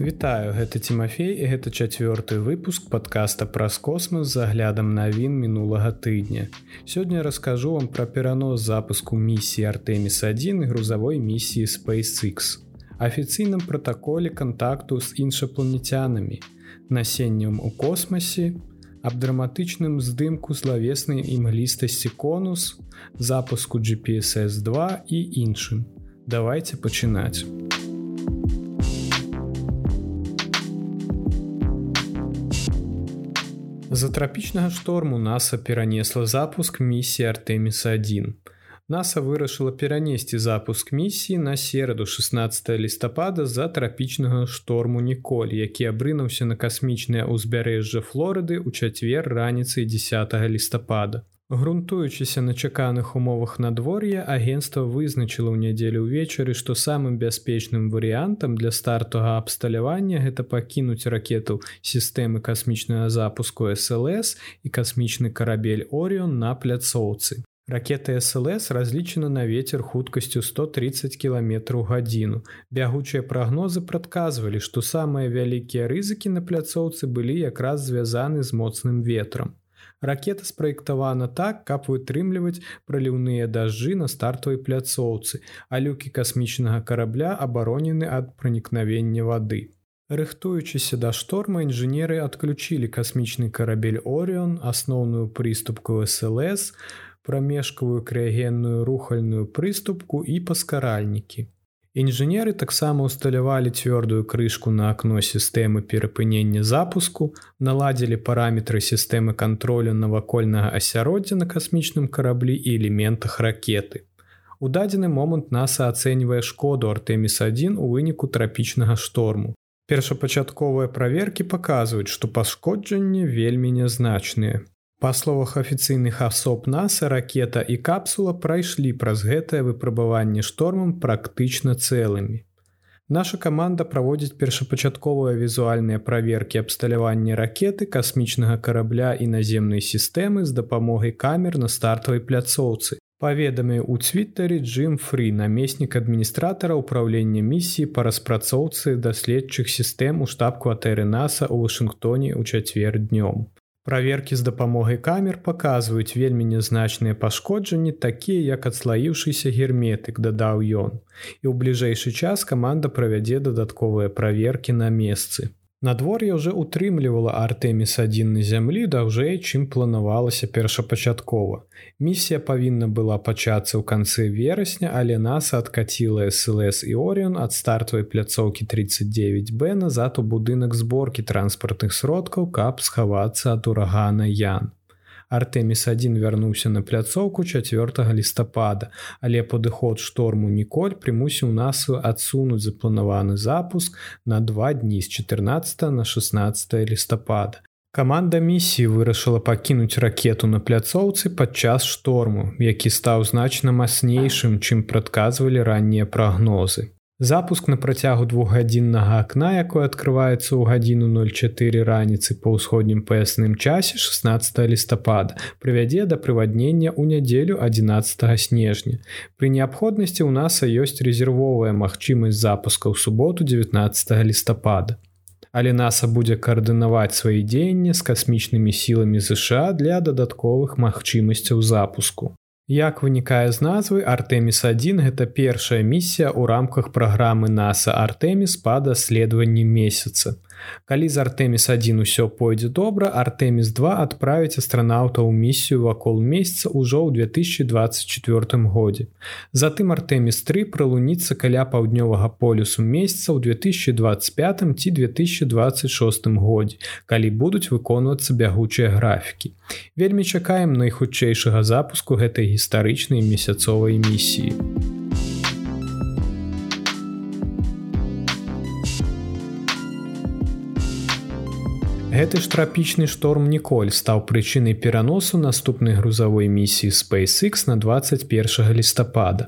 Вітаю гэта Тимофей і гэта чацвёрты выпуск подкаста праз космас з аглядам навін мінулага тыдня. Сёння раскажу вам пра перанос запуску місіі Артеміс 1 і грузавой місіі SpaceX. Афіцыйным пратаколе кантакту з іншапланетянамі, насеннем у космасе, аб драматычным здымку славеснай імглістасці конус, запуску GPSS2 і іншым. Давайте пачынаць. З-за трапічнага шторму NASAа перанесла запуск місіі Артеміса 1. NASAа вырашыла перанесці запуск місіі на сераду 16 лістапада з-за трапічнага шторму Ніколь, які абрынуўся на касмічнае ўзбярэжжа Флорыды ў чацвер раніцай 10 лістапада. Грунтуючыся на чаканых умовах надвор'я агенцтва вызначыла ў нядзелю ўвечары, што самым бяспечным варыянтам для стартага абсталявання гэта пакінуць ракету сістэмы касмічнага запуску SLС і касмічны карабель Орыон на пляцоўцы. Ракета SLС разлічана на ветер хуткасцю 130 км гадзіну. Бягучыя прагнозы прадказвалі, што самыя вялікія рызыкі на пляцоўцы былі якраз звязаны з моцным ветрам. Ракета спраектавана так, каб вытрымліваць праліўныя дажджы на стартавай пляцоўцы, а люкі касмічнага карабля абаронены ад пранікнавення вады. Рыхтуючыся да шторма інжынеры адключілі касмічны карабель Орыон, асноўную прыступку СЛС, прамежкавую крыягенную рухальную прыступку і паскаральнікі. Інжынеры таксама ўсталявалі цвёрдую крышку на акно сістэмы перапынення запуску, наладзілі параметры сістэмы кантролю навакольнага асяроддзя на касмічным караблі і элементах ракеты. У дадзены момант NASAа ацэньвае шкоду Артеміс1 у выніку трапічнага шторму. Першапачатковыя праверкі паказваюць, што пашкоджанні вельмі нязначныя. Па словах афіцыйных асоб NASAа ракета і капсула прайшлі праз гэтае выпрабаванне штормам практычна цэлымі. Наша каманда праводзіць першапачатковыя візуальныя праверкі абсталявання ракеты касмічнага карабля і наземнай сістэмы з дапамогай камер на стартавай пляцоўцы. Паведамі ў цвітары Джим Фры, намеснік адміністратара ўправлення місіі па распрацоўцы даследчых сістэм у штаб-кватэры NASAа ў Вашынгтоне ў чацвер днём. Праверкі з дапамогай камер паказваюць вельмі нязначныя пашкоджанні, такія як адслаіўшыся герметык, дадаў ён. І ў бліжэйшы час каманда правядзе дадатковыя праверкі на месцы. Надвор'е ўжо утрымлівала Артеміс адзін на зямлі даўжэй, чым планавалася першапачаткова. Місія павінна была пачацца ў канцы верасня, але нас адкаціла СЛС і Орыон ад стартавай пляцоўкі 39Б назад у будынак зборкі транспартных сродкаў, каб схавацца ад урагана Ян. Артеміс 1 вярнуўся на пляцоўку 4 лістапада, але падыход шторму Ніколь прымусіў нас адсунуць запланаваны запуск на два дні з 14 на 16 лістапада. Каманда місіі вырашыла пакінуць ракету на пляцоўцы падчас шторму, які стаў значна мацнейшым, чым прадказвалі раннія прагнозы. Запуск на працягу двухгадзіннага акна, якое адкрываецца ў гадзіну 04 раніцы па ўсходнім паясным часе 16 лістапада, прывядзе да прываднення ў нядзелю 11 снежня. Пры неабходнасці ў NASAа ёсць рэзервовая магчымасць запуска ў суботу 19 лістапада. Але NASAа будзе каардынаваць свае дзеянні з касмічнымі сіламі ЗША для дадатковых магчымасцяў запуску. Як вынікае з назвы Артеміс 1 гэта першая місія ў рамках праграмы NASAа Артеміс па даследаванні месяца. Калі з Артеміс 1 усё пойдзе добра, Артеміс 2 адправіць астранаўта ў місію вакол месяца ўжо ў 2024 годзе. Затым Артеміс 3 пралуніцца каля паўднёвага полюсу месяца ў 2025 ці 2026 годзе, калі будуць выконвацца бягучыя графікі. Вельмі чакаем найхутчэйшага запуску гэтай гістарычнай месяцовай місіі. Гэты ж трапічны шторм Ніколь стаў прычынай пераносу наступнай грузавой місіі SpaceX на 21 лістапада.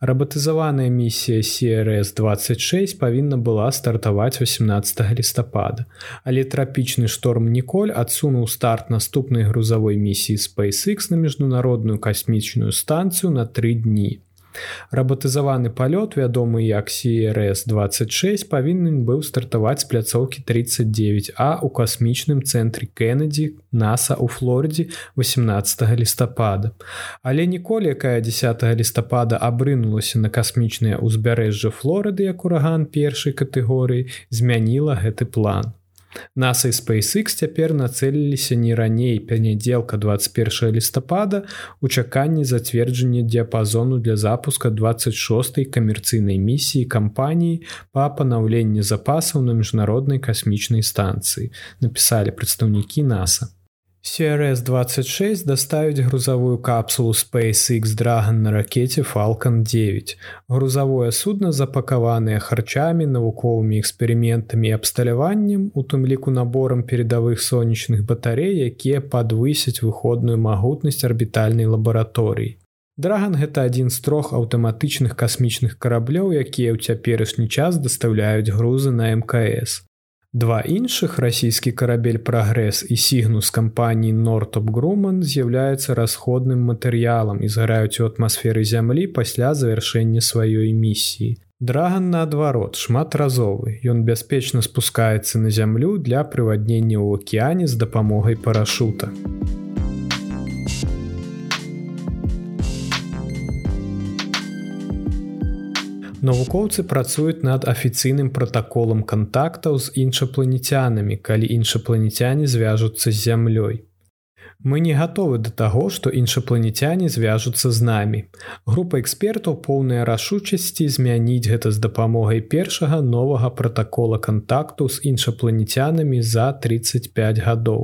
Рабатызаваная місія CRS26 павінна была стартаваць 18 лістапада. Але трапічны шторм Ніколь адсунуў старт наступнай грузавой місіі SpaceX на міжнародную касмічную станцыю на тры дні. Рабатызаваны палёт, вядомы як CRS-26 павінен быў стартаваць з пляцоўкі 39А ў касмічным цэнтры Кеннеді NASAа ў Флордзе 18 лістапада. Але ніколі якая 10 лістапада абрынулася на касмічнае ўзбярэжжа Флорыды як ураган першай катэгорыі змяніла гэты план. NASA і SpaceX цяпер нацэліліся не раней пянядзелка 21 лістапада у чаканні зацверджання дыяпазону для запуска 26 камерцыйнай місіі кампаніі па панаўленні запасаў на міжнароднай касмічнай станцыі напісалі прадстаўнікі NASA. CRS-26 доставіць грузавую капсулу SpaceX Dragon на ракете Falалcon 9. Грузавое судно запакаванае харчамі, навуковымі эксперыментамі і абсталяваннем, у тым ліку наборам перадавых сонечных батарей, якія падвысяць выходную магутнасць арбітальнай лабараторыі. Драган гэта адзін з трох аўтаматычных касмічных караблёў, якія ў цяперашні час дастаўляюць грузы на МКС. Два іншых расійскі карабель прагрэс і сігну з кампаніі Нортоп Груман з'яўляецца расходным матэрыялам і згараюць у атмасферы зямлі пасля завяршэння сваёй місіі. Драган наадварот шматразовы. Ён бяспечна спускаецца на зямлю для прываднення ў акеане з дапамогай парашута. Навукоўцы працуюць над афіцыйным пратаколам кантактаў з іншапланецянамі, калі іншапланецяне звяжуцца з зямлёй. Мы не гатовы да таго, што іншапланецяне звяжуцца з намі. Група экспертаў поўная рашучасці змяніць гэта з дапамогай першага новага пратакола кантакту з іншапланецянамі за 35 гадоў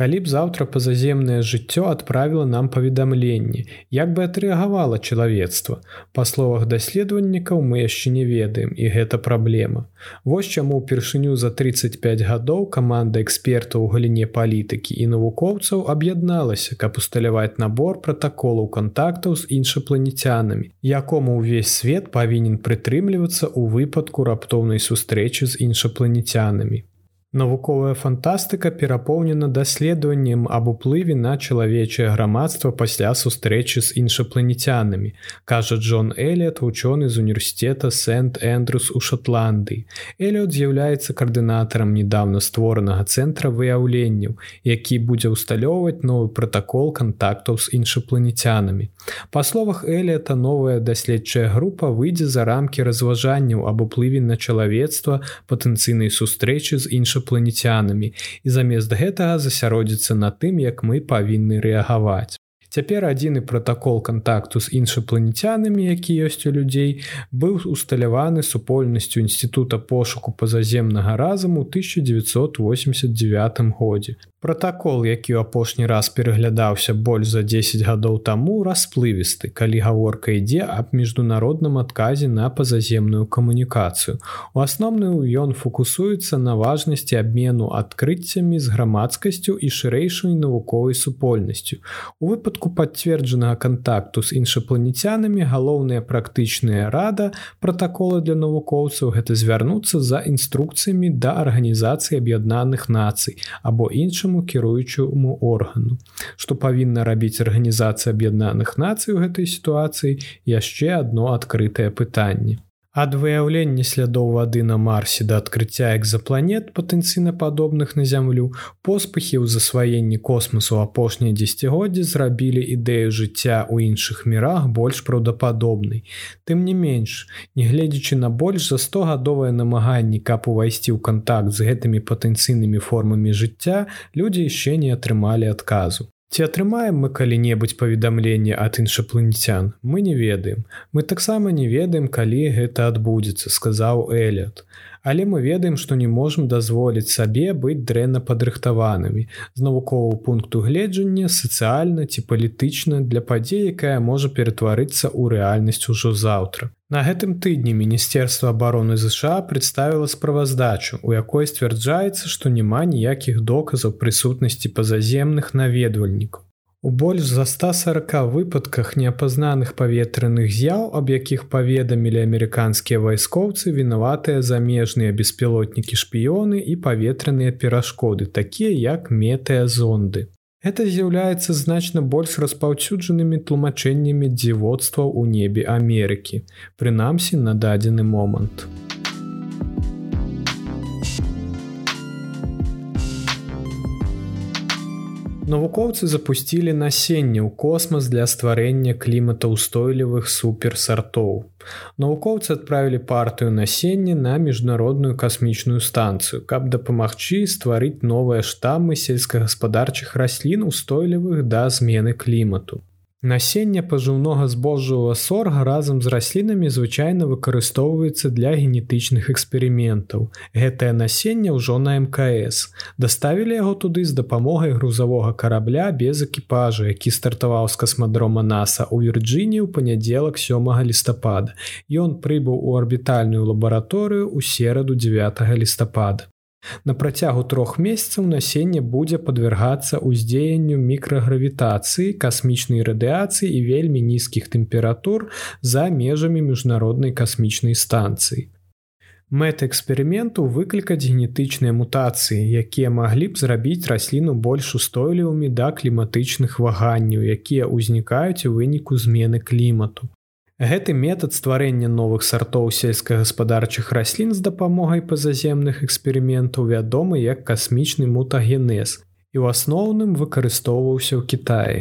калі б заўтра пазаземнае жыццё адправіла нам паведамленне як бы адрэагавала чалавецтва? Па словах даследавальнікаў мы яшчэ не ведаем і гэта праблема. Вось чаму ўпершыню за 35 гадоў каманда экспертаў у галіне палітыкі і навукоўцаў аб'ядналася каб усталяваць набор пратаколаў кантактаў з іншапланецянамі якому ўвесь свет павінен прытрымлівацца ў выпадку раптоўнай сустрэчы з іншапланецянамі Навуковая фантастыка перапоўнена даследаваннем аб уплыве на чалавечае грамадства пасля сустрэчы з іншапланецянамі, кажа Джон Элет, вучоны з універсітэта Сент-Эндрус у Шотландыі. Эліот з'яўляецца каардынатарам нядаўна створанага цэнтра выяўленняў, які будзе ўсталёўваць новы пратакол кантактаў з іншапланецянамі. Па словах Элета новая даследчая група выйдзе за рамкі разважанняў аб уплыве на чалавецтва патэнцыйнай сустрэчы з іншым іншапланецянамі і замест гэтага засяродзіцца на тым, як мы павінны рэагаваць. Цяпер адзіны пратакол кантакту з іншапланецянамі, які ёсць у людзей, быў усталяваны супольнасцю інстытута пошуку пазаземнага разам у 1989 годзе. Пратакол, які ў апошні раз пераглядаўся больш за 10 гадоў таму расплывісты, калі гаворка ідзе аб міжнародным адказе на пазаземную камунікацыю. У асноўную ён фокусуецца на важнасці абмену адкрыццямі з грамадскасцю і шырэйшай навуковай супольнасцю. У выпадку пацверджанага кантакту з іншапланецянамі галоўная практычная рада пратакола для навукоўцаў гэта звярнуцца за інструкцыямі да арганізацыі аб'яднаных нацый або іншым іншаму кіруючаму органу. Што павінна рабіць арганізацыя аб'яднаных нацый у гэтай сітуацыі яшчэ адно адкрытае пытанне. Ад выяўлення слядоў вады на марсе да адкрыцця экзапланет патэнцыйна падобных на зямлю поспахі ў засваенні космасу апошнія дзегоддзі зрабілі ідэю жыцця ў іншых мірах больш праўдападобнай. Тым не менш, нягледзячы на больш за 100гадовыя намаганні, каб увайсці ў кантакт з гэтымі патэнцыйнымі формамі жыцця, людзі яшчэ не атрымалі адказу. Ці атрымаем мы калі-небудзь паведамленне ад іншапланецян, мы не ведаем. Мы таксама не ведаем, калі гэта адбудзецца, сказаў Элят. Але мы ведаем, што не можам дазволіць сабе быць дрэнна падрыхтаванымі. З навукового пункту гледжання сацыяльна ці палітычна для падзей, якая можа ператварыцца ў рэальнасць ужо заўтра. На гэтым тыдні міністерства обороны ЗША прадставіла справаздачу, у якой сцвярджаецца, што няма ніякіх доказаў прысутнасці пазаземных наведвальнікаў. У больш за 140 выпадках неапазнаных паветраных з'яў, аб якіх паведамілі амерыканскія вайскоўцы вінаватыя замежныя беспілотнікі шпіёны і паветраныя перашкоды, такія як метэазонды. Гэта з'яўляецца значна больш распаўсюджанымі тлумачэннямі дзіводстваў у небе Амерыкі, прынамсі на дадзены момант. Навукоўцы запусцілі насенне ў космас для стварэння кліматаўстойлівых суперсартоў. Навукоўцы адправілі партыю насення на міжнародную касмічную станцыю, каб дапамагчы стварыць новыя штаммы сельскагаспадарчых раслін устойлівых да змены клімату. Насенне пажыўнога збожжавага сорга разам з раслінамі звычайна выкарыстоўваецца для генетычных эксперыментаў. Гэтае насенне ўжо на мкс. Даставілі яго туды з дапамогай грузавога карабля без экіпажа, які стартаваў з касмадрома NASAа ў Вірджыні ў панядзелак сёмага лістапада. Ён прыбыў у арбітальную лабараторыю ў сераду 9 лістапада. На працягу трох месяцаў насенне будзе падвяргацца ўздзеянню мікрагравітацыі, касмічнай радыяцыі і вельмі нізкіх тэмператур за межамі міжнароднай касмічнай станцыі. Мэта эксперыменту выклікаць генетычныя мутацыі, якія маглі б зрабіць расліну больш устойлівымі да кліматычных ваганняў, якія ўзнікаюць у выніку змены клімату. Гэты метад стварэння новых сартоў сельскагаспадарчых раслін з дапамогай пазаземных эксперыментаў вядомы як касмічны мутагенез і ў асноўным выкарыстоўваўся ў Кіаі.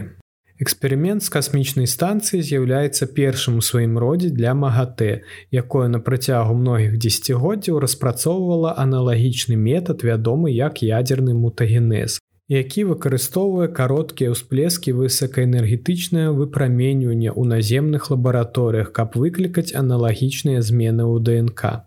Эксперымент з касмічнай станцыі з'яўляецца першым у сваім родзе для МагаТ, якое на працягу многіх дзегоддзяў распрацоўвала аналагічны метад вядомы як ядзерны мутагенез які выкарыстоўвае кароткія ўсплескі высокаэнергетычнае выпраменьванне ў наземных лабараторыях, каб выклікаць аналагічныя змены ў ДНК.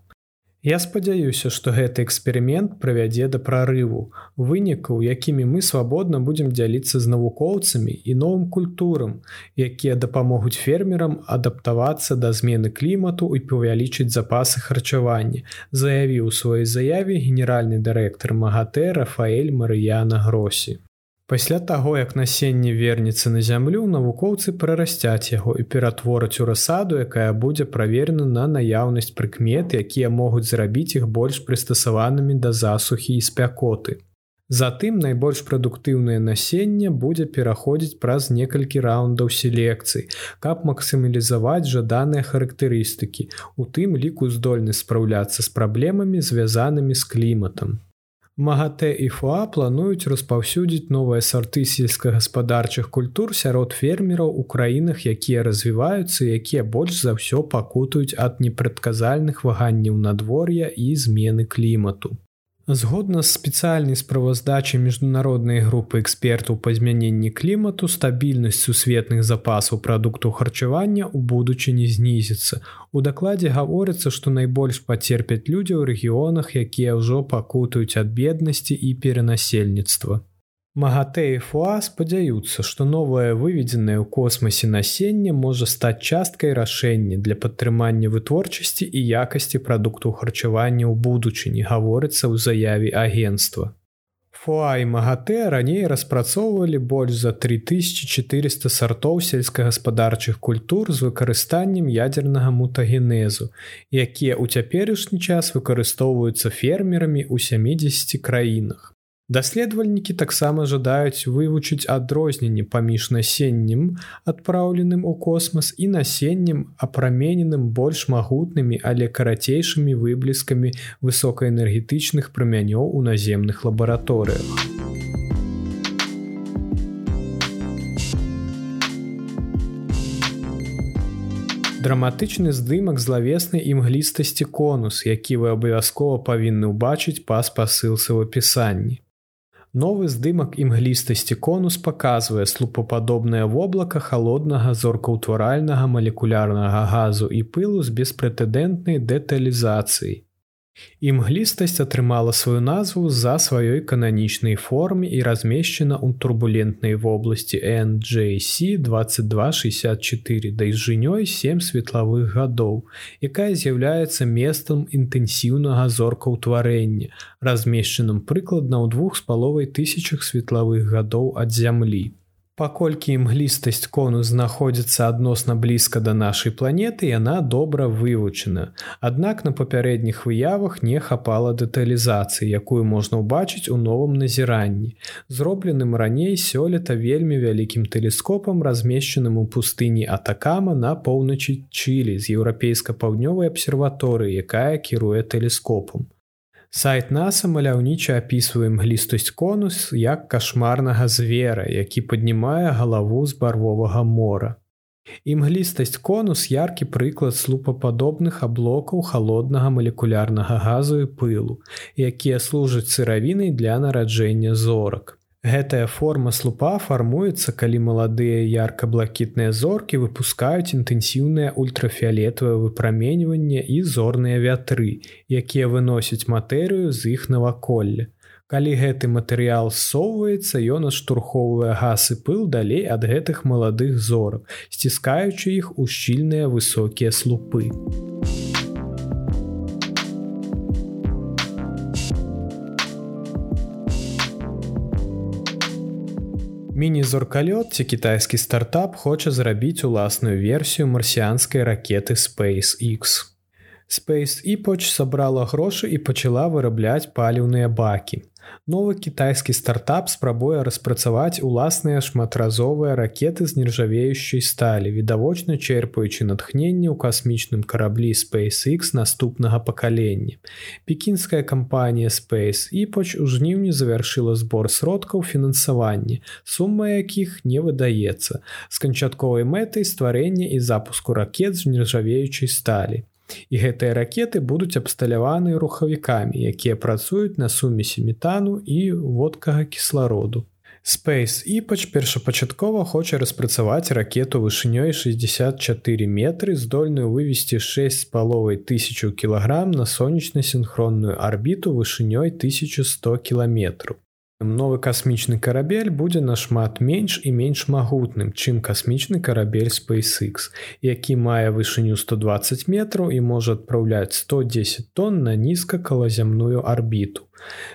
Я спадзяюся, што гэты эксперымент правядзе да прарыву, вынікаў, якімі мы свабодна будзем дзяліцца з навукоўцамі і новым культурам, якія дапамогуць фермерам адаптавацца да змены клімату і павялічыць запасы харчавання, заявіў у сваёй заяве генеральны дырэктар МагаТэ Рафаэль Марыяна Гросі. Пасля таго, як насенне вернецца на зямлю, навукоўцы прарасцяць яго і ператвораць у расаду, якая будзе праверена на наяўнасць прыкмет, якія могуць зрабіць іх больш прыстасаванымі да засухі і спякоты. Затым найбольш прадуктыўнае насенне будзе пераходзіць праз некалькі раундаў селекцыі, каб максімалізаваць жаданыя характарыстыкі, у тым ліку здольнасць спраўляцца з праблемамі, звязанымі з кліматам. МагаТ і ФА плануюць распаўсюдзіць новыя сарты сельскагаспадарчых культур сярод фермераў у краінах, якія развіваюцца, якія больш за ўсё пакутаюць ад непрадказальных ваганняў надвор'я і змены клімату. Згодна з спецыяльнай справаздачай міжнароднай групы экспертаў па змяненні клімату стабільнасць сусветных запасаў прадуктаў харчавання ў будучыні знізіцца. У дакладзе гаворыцца, што найбольш пацерпяць людзі ў рэгіёнах, якія ўжо пакутаюць ад беднасці і перанасельніцтва. МагаТ і Фуа спадзяюцца, што новае выведзенае ў космасе насенне можа стаць часткай рашэння для падтрымання вытворчасці і якасці прадуктаў харчавання ў будучыні гаворыцца ў заяве агенства. Фуа і МагаТ раней распрацоўвалі больш за 3400 сартоў сельскагаспадарчых культур з выкарыстаннем ядзернага мутагенезу, якія ў цяперашні час выкарыстоўваюцца фермерамі ў 70 краінах. Даследавальнікі таксама жадаюць вывучыць адрозненне паміж насеннем, адпраўленым у космас і насеннем, апрамененым больш магутнымі, але карацейшымі выбліскамі высокаэнергетычных прамянёў у наземных лабараторыях. Драматычны здымак злавеснай імглістасці конус, які вы абавязкова павінны ўбачыць па спасылцы ў апісанні. Новы здымак імглістасці конус паказвае слупападобнае воблака халоднага зоркаўтваральнага малекулярнага газу і пылу з беспрэтэдэнтнай дэталізацыяй. Імглістасць атрымала сваю назву з-за сваёй кананічнай форме і размешчана ў турбулентнай вобласці NJC 2264 дайжынёй 7 светлавых гадоў, якая з'яўляецца месцам інтэнсіўнага зоркаўтварэння, размешчаным прыкладна ў двух з паловай тысячах светлавых гадоў ад зямлі. Паколькі імглістасць кону знаходзіцца адносна блізка да нашай планеты, яна добра вывучана. Аднак на папярэдніх выявах не хапала дэталізацыі, якую можна ўбачыць у новым назіранні. Зробленым раней сёлета вельмі вялікім тэлескопам, размешчаным у пустыні Атакама на поўначы Чылі з еўрапейска-паўднёвай абсерваторыі, якая кіруе тэлескопам. Сайт NASAа маляўніча апісвае мглістасць конус як кашмарнага звера, які паднімае галаву з барвовага мора. Імглістасць конус яркі прыклад слупападобных аблокаў халоднага малекулярнага газу і пылу, якія служаць сыравінай для нараджэння зорак. Гэтая форма слупа фармуецца, калі маладыя ярка-блакітныя зоркі выпускаюць інтэнсіўнае ультрафіолетавае выпраменьванне і зорныя вятры, якія выносяць матэрыю з іх наваколля. Калі гэты матэрыял ссоўваецца, ён адштурхоўвае газ і пыл далей ад гэтых маладых зорак, сціскаючы іх у шчільныя высокія слупы. Міні-зоркалёт ці кітайскі стартап хоча зрабіць уласную версію марсіанскай ракеты SpaceX. Space Epoch сабрала грошы і пачала вырабляць паліўныя бакі. Новы кітайскі стартап спрабуе распрацаваць уласныя шматразовыя ракеты з нержавеючай сталі, відавочна чэрпаючы натхненне ў касмічным караблі SpaceX наступнага пакалення. Пекінская кампанія Space Epoch у жніўні завяршыла збор сродкаў фінансавання, сума якіх не выдаецца, з канчатковай мэтай стварэння і запуску ракет з нержавеючай сталі. І гэтыя ракеты будуць абсталяваны рухавікамі, якія працуюць на сумесі метану і водкага кіслароду. Space Іпач першапачаткова хоча распрацаваць ракету вышынёй 64 метры, здольную вывесці 6 з паловай тысячу кілаграм на сонечна-сінхронную арбіту вышынёй 1100 кіламетраў. Новы касмічны карабель будзе нашмат менш і менш магутным, чым касмічны карабель SpaceX, які мае вышыню 120 метраў і можа адпраўляць 110 тонн на нізкакалазямную арбіту.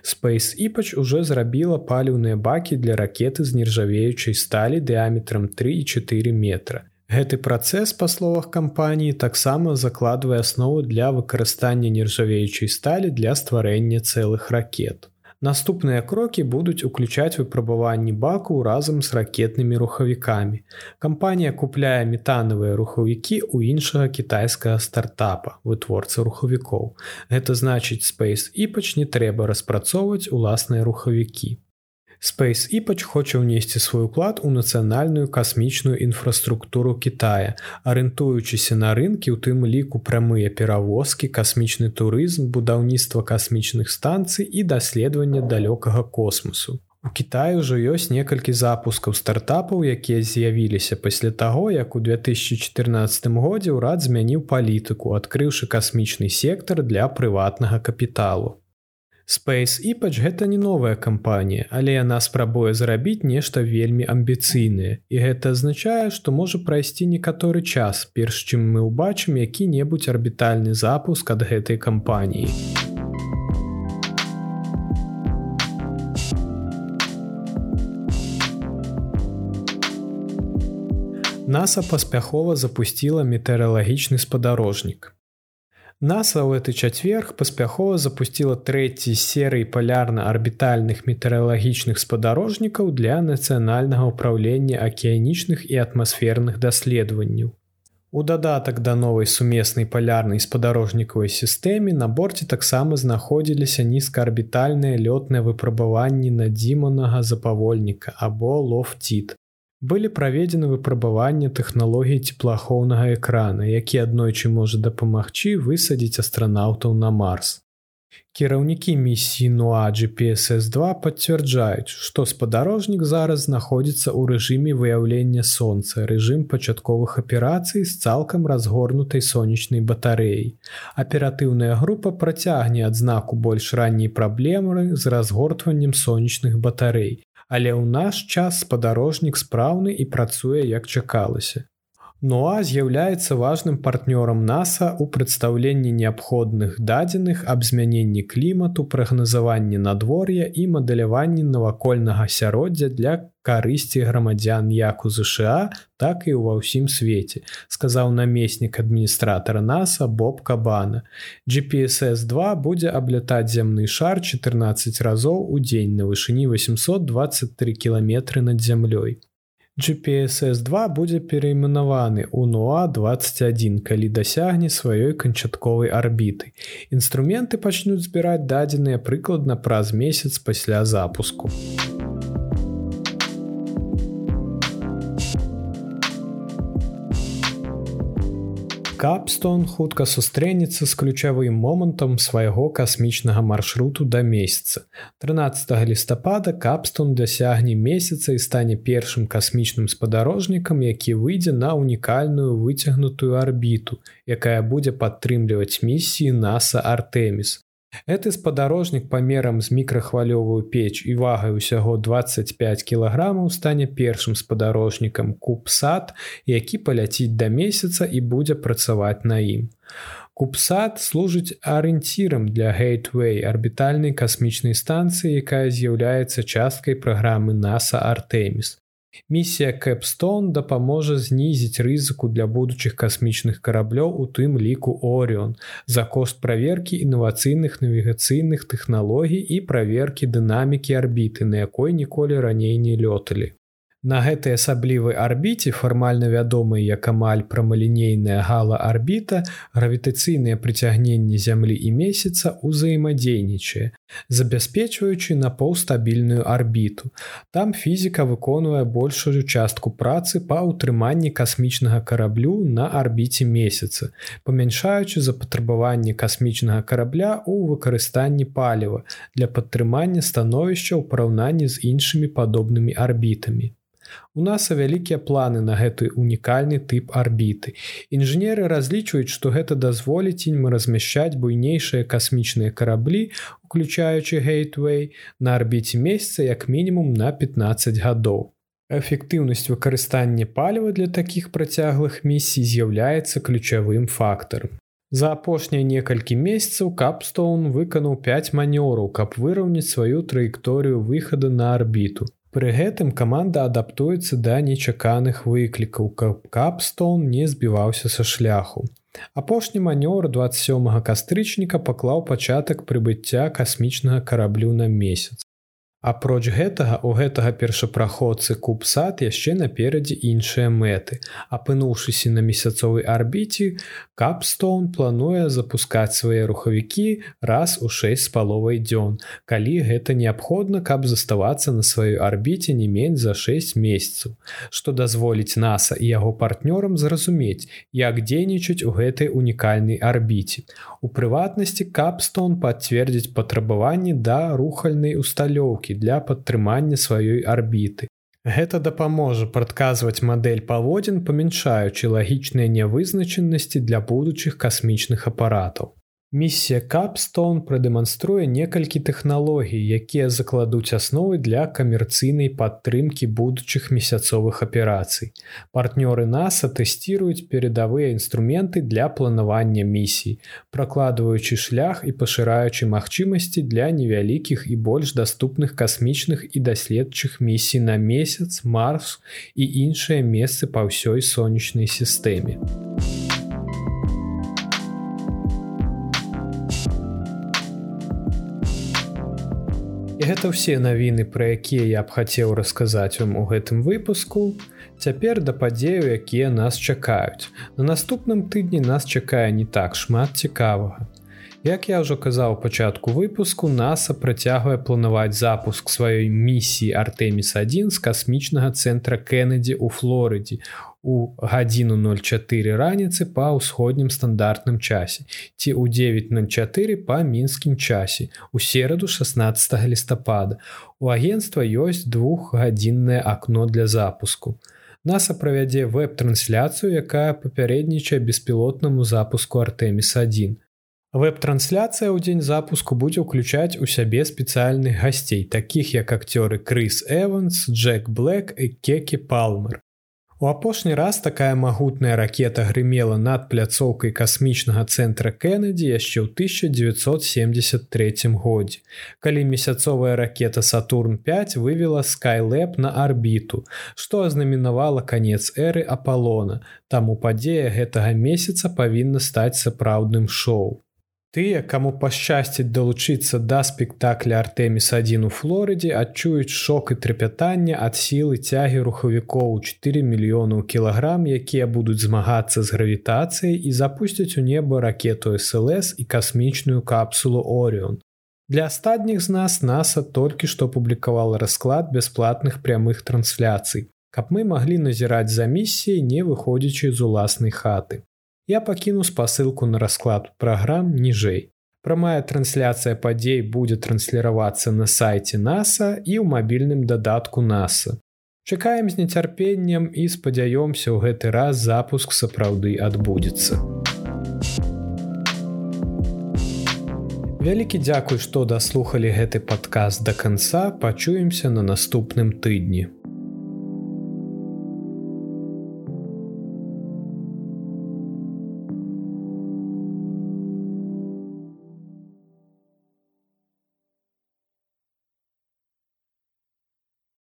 Space Іпач уже зрабіла паліўныя бакі для ракеты з нержавеючай сталі дыаметрам 3 і 4 метра. Гэты працэс, па словах кампаніі, таксама закладвае аснову для выкарыстання нержавеючай сталі для стварэння цэлых ракет. Наступныя крокі будуць уключаць выпрабаванні баку разам з ракетнымі рухавікамі. Кампанія купляе метанавыя рухавікі ў іншага кітайскага стартапа, вытворца рухавікоў. Гэта значыць, Space Іпач не трэба распрацоўваць уласныя рухавікі. Space Іпач хоча ўнесці свой уклад у нацыянальную касмічную інфраструктуру Китая, арыентуючыся на рынкі, у тым ліку прамыя перавозкі, касмічны турызм, будаўніцтва касмічных станцый і даследавання далёкага космосу. У Кіtayi ўжо ёсць некалькі запускаў стартапаў, якія з'явіліся пасля таго, як у 2014 годзе ўрад змяніў палітыку, адкрыўшы касмічны сектар для прыватнага капіталу. Space Іпач гэта не новая кампанія, але яна спрабуе зрабіць нешта вельмі амбіцыйнае. І гэта азначае, што можа прайсці некаторы час, перш чым мы ўбачым які-небудзь арбітальны запуск ад гэтай кампаніі. NASAа паспяхова запусціла метэаралагічны спадарожнік. NASA ў гэты чацверг паспяхова запусціла трэці серый палярна-арбітальных метэаралагічных спадарожнікаў для нацыянальнага ўправлення акіянічных і атмасферных даследаванняў. У дадатак да новай сумеснай палярнай спадарожнікавай сістэме на борце таксама знаходзіліся нізкаарбітальныя лётныя выпрабаванні надзіманага запавольніка або лофціт, былі праведзены выпрабаванні тэхналогій цеплахоўнага экрана, які аднойчы можа дапамагчы высадзіць астранаўтаў на марс. Кіраўнікі місіі Нуа GPSS2 пацвярджаюць, што спадарожнік зараз знаходзіцца ў рэжыме выяўлення сонца, рэжым пачатковых аперацый з цалкам разгорнутай сонечнай батарэяй. Аператыўная група працягне адзнаку больш ранняй праблемы з разгортваннем сонечных батарэй, але ў наш час спадарожнік спраўны і працуе як чакалася. Ноа з'яўляецца важным партнёрам NASAа ў прадстаўленні неабходных дадзеных аб змяненні клімату, прагназаванні надвор'я і мадэляванні навакольнага асяроддзя для карысці грамадзян як у ЗША, так і ва ўсім свеце, сказаў намеснік адміністратара NASAа Боб Кабана. GPSS2 будзе аблятаць зямны шар 14 разоў у дзень на вышыні 823 кіламетры над зямлёй. GPSS2 будзе перайменаваны ў НОА21, калі дасягне сваёй канчатковай арбіты. Інструменты пачнуць збіраць дадзеныя прыкладна праз месяц пасля запуску. Капстон хутка сустрэнецца з ключавым момантам свайго касмічнага маршруту да месяца. 13 лістапада Капстон дасягне месяца і стане першым касмічным спадарожнікам, які выйдзе на унікальную выцягнутую арбіту, якая будзе падтрымліваць місіі NASAа Артеміс. Гэты спадарожнік памерам з мікрахвалёвую печ і вагай усяго 25 кілаграмаў стане першым спадарожнікам кубсад, які паляціць да месяца і будзе працаваць на ім. Кубсад служыць арыенцірам для Гейтвей арбітальнай касмічнай станцыі, якая з'яўляецца часткай праграмы NASAа Артеміс. Місія Кэпстон дапаможа знізіць рызыку для будучых касмічных караблёў у тым ліку Орыон за кошт праверкі інавацыйных навігацыйных тэхналогій і праверкі дынамікі арбіты, на якой ніколі раней не лёталі. На гэтай асаблівай арбіце фармальна вядомай як амаль прамалінейная гала арбіта гравітацыйнае прыцягненне зямлі і месяца ўзаемадзейнічае, забяспечваючы на паўстабільную арбіту. Там фізіка выконвае большую частку працы па ўтрыманні касмічнага караблю на арбіце месяца, памяншаючы запатрабаванне касмічнага карабля ў выкарыстанні паліва для падтрымання становішча ў параўнанні з іншымі падобнымі арбітамі. У нас вялікія планы на гэты унікальны тып арбіты. Інжынеры разлічваюць, што гэта дазволіць ім размяшчаць буйнейшыя касмічныя караблі, уключаючы гейтвей на арбіце месяца як мінімум на 15 гадоў. Эфектыўнасць выкарыстання паліва для такіх працяглых місій з'яўляецца ключавым фактарам. За апошнія некалькі месяцаў капстоун выканаў 5 манёраў, каб выраўніць сваю траекторыю выхаду на арбіту. Пры гэтым каманда адаптуецца да нечаканых выклікаў, каб капстон не збіваўся са шляху. Апошні манёр 27 кастрычніка паклаў пачатак прыбыцця касмічнага караблю на месяц. Апроч гэтага у гэтага першапраходцы кубсад яшчэ наперадзе іншыя мэты. Апынуўшыся на месяцовай арбіце, Капстоун плануе запускаць свае рухавікі раз у 6 з паловай дзён. Калі гэта неабходна, каб заставацца на сваёй арбіце не менш за 6 месяцаў, што дазволіць NASAа і яго партнёрам зразумець, як дзейнічаць у гэтай унікальнай арбіце. У прыватнасці Капстоун пацвердзіць патрабаванні да рухальнай усталёўкі кропкі для падтрымання сваёй арбіты. Гэта дапаможа прадказваць мадэль паводзін, памяншаючы лагічныя нявызначанасці для будучых касмічных апаратаў. Місія Капстон прадэманструе некалькі тэхналогій, якія закладуць асновы для камерцыйнай падтрымкі будучых месяцовых аперацый. Партнёры NASAа тэсціруюць перадавыя інструменты для планавання місій, пракладваючы шлях і пашыраючы магчымасці для невялікіх і больш даступных касмічных і даследчых місій на месяц, марс і іншыя месцы па ўсёй сонечнай сістэме. Гэта ўсе навіны, пра якія я б хацеў расказаць вам у гэтым выпуску. Цяпер да падзею, якія нас чакаюць. На наступным тыдні нас чакае не так шмат цікавага. Як я ўжо казаў пачатку выпуску, NASAа працягвае планаваць запуск сваёй місіі Артеміс1 з касмічнага цэнтра Кеннеді ў Флорыдзе у гадзіну 04 раніцы па ўсходнім стандартным часе ці ў 904 па мінскім часе у сераду 16 лістапада у агенства ёсць двухгадзіннае акно для запуску. Наса правядзе веб-трансляцыю якая папярэднічае беспілотнаму запуску артеміс 1 Веб-трансляцыя ў дзень запуску будзе ўключаць у сябе спецыяльных гасцей, такіх як акцёры Крыс Эванс, Джек Блэк і Кекі Палмер. У апошні раз такая магутная ракета грымела над пляцоўкай касмічнага цэнтра Кеннеді яшчэ ў 1973 годзе. Калі месяцовая ракета Сатурн 5 вывела Skylэп на арбіту, што азнаменавала канец эры Апалона, таму падзея гэтага месяца павінна стаць сапраўдным шоу. Тыя, каму пашчасціць далучыцца да спектакля Артэміс-1 у Флорыдзе адчуюць шок і трапятання ад сілы цягі рухавікоў 4 мільёнаў кілаграм, якія будуць змагацца з гравітацыяй і запусцяць у неба ракету СЛС і касмічную капсулу Орыон. Для астатніх з нас NASAа толькі што публікавала расклад бясплатных прямых трансляцый, каб мы маглі назіраць за місіяй, не выходзячы з уласнай хаты я пакіну спасылку на расклад праграм ніжэй. Прамая трансляцыя падзей будзе трансліравацца на сайце NASAа і ў мабільным дадатку NASAа. Чакаем з нецярпеннем і спадзяёмся ў гэты раз запуск сапраўды адбудзецца. Вялікі дзякуй, што даслухалі гэты падказ да канца, пачуемся на наступным тыдні.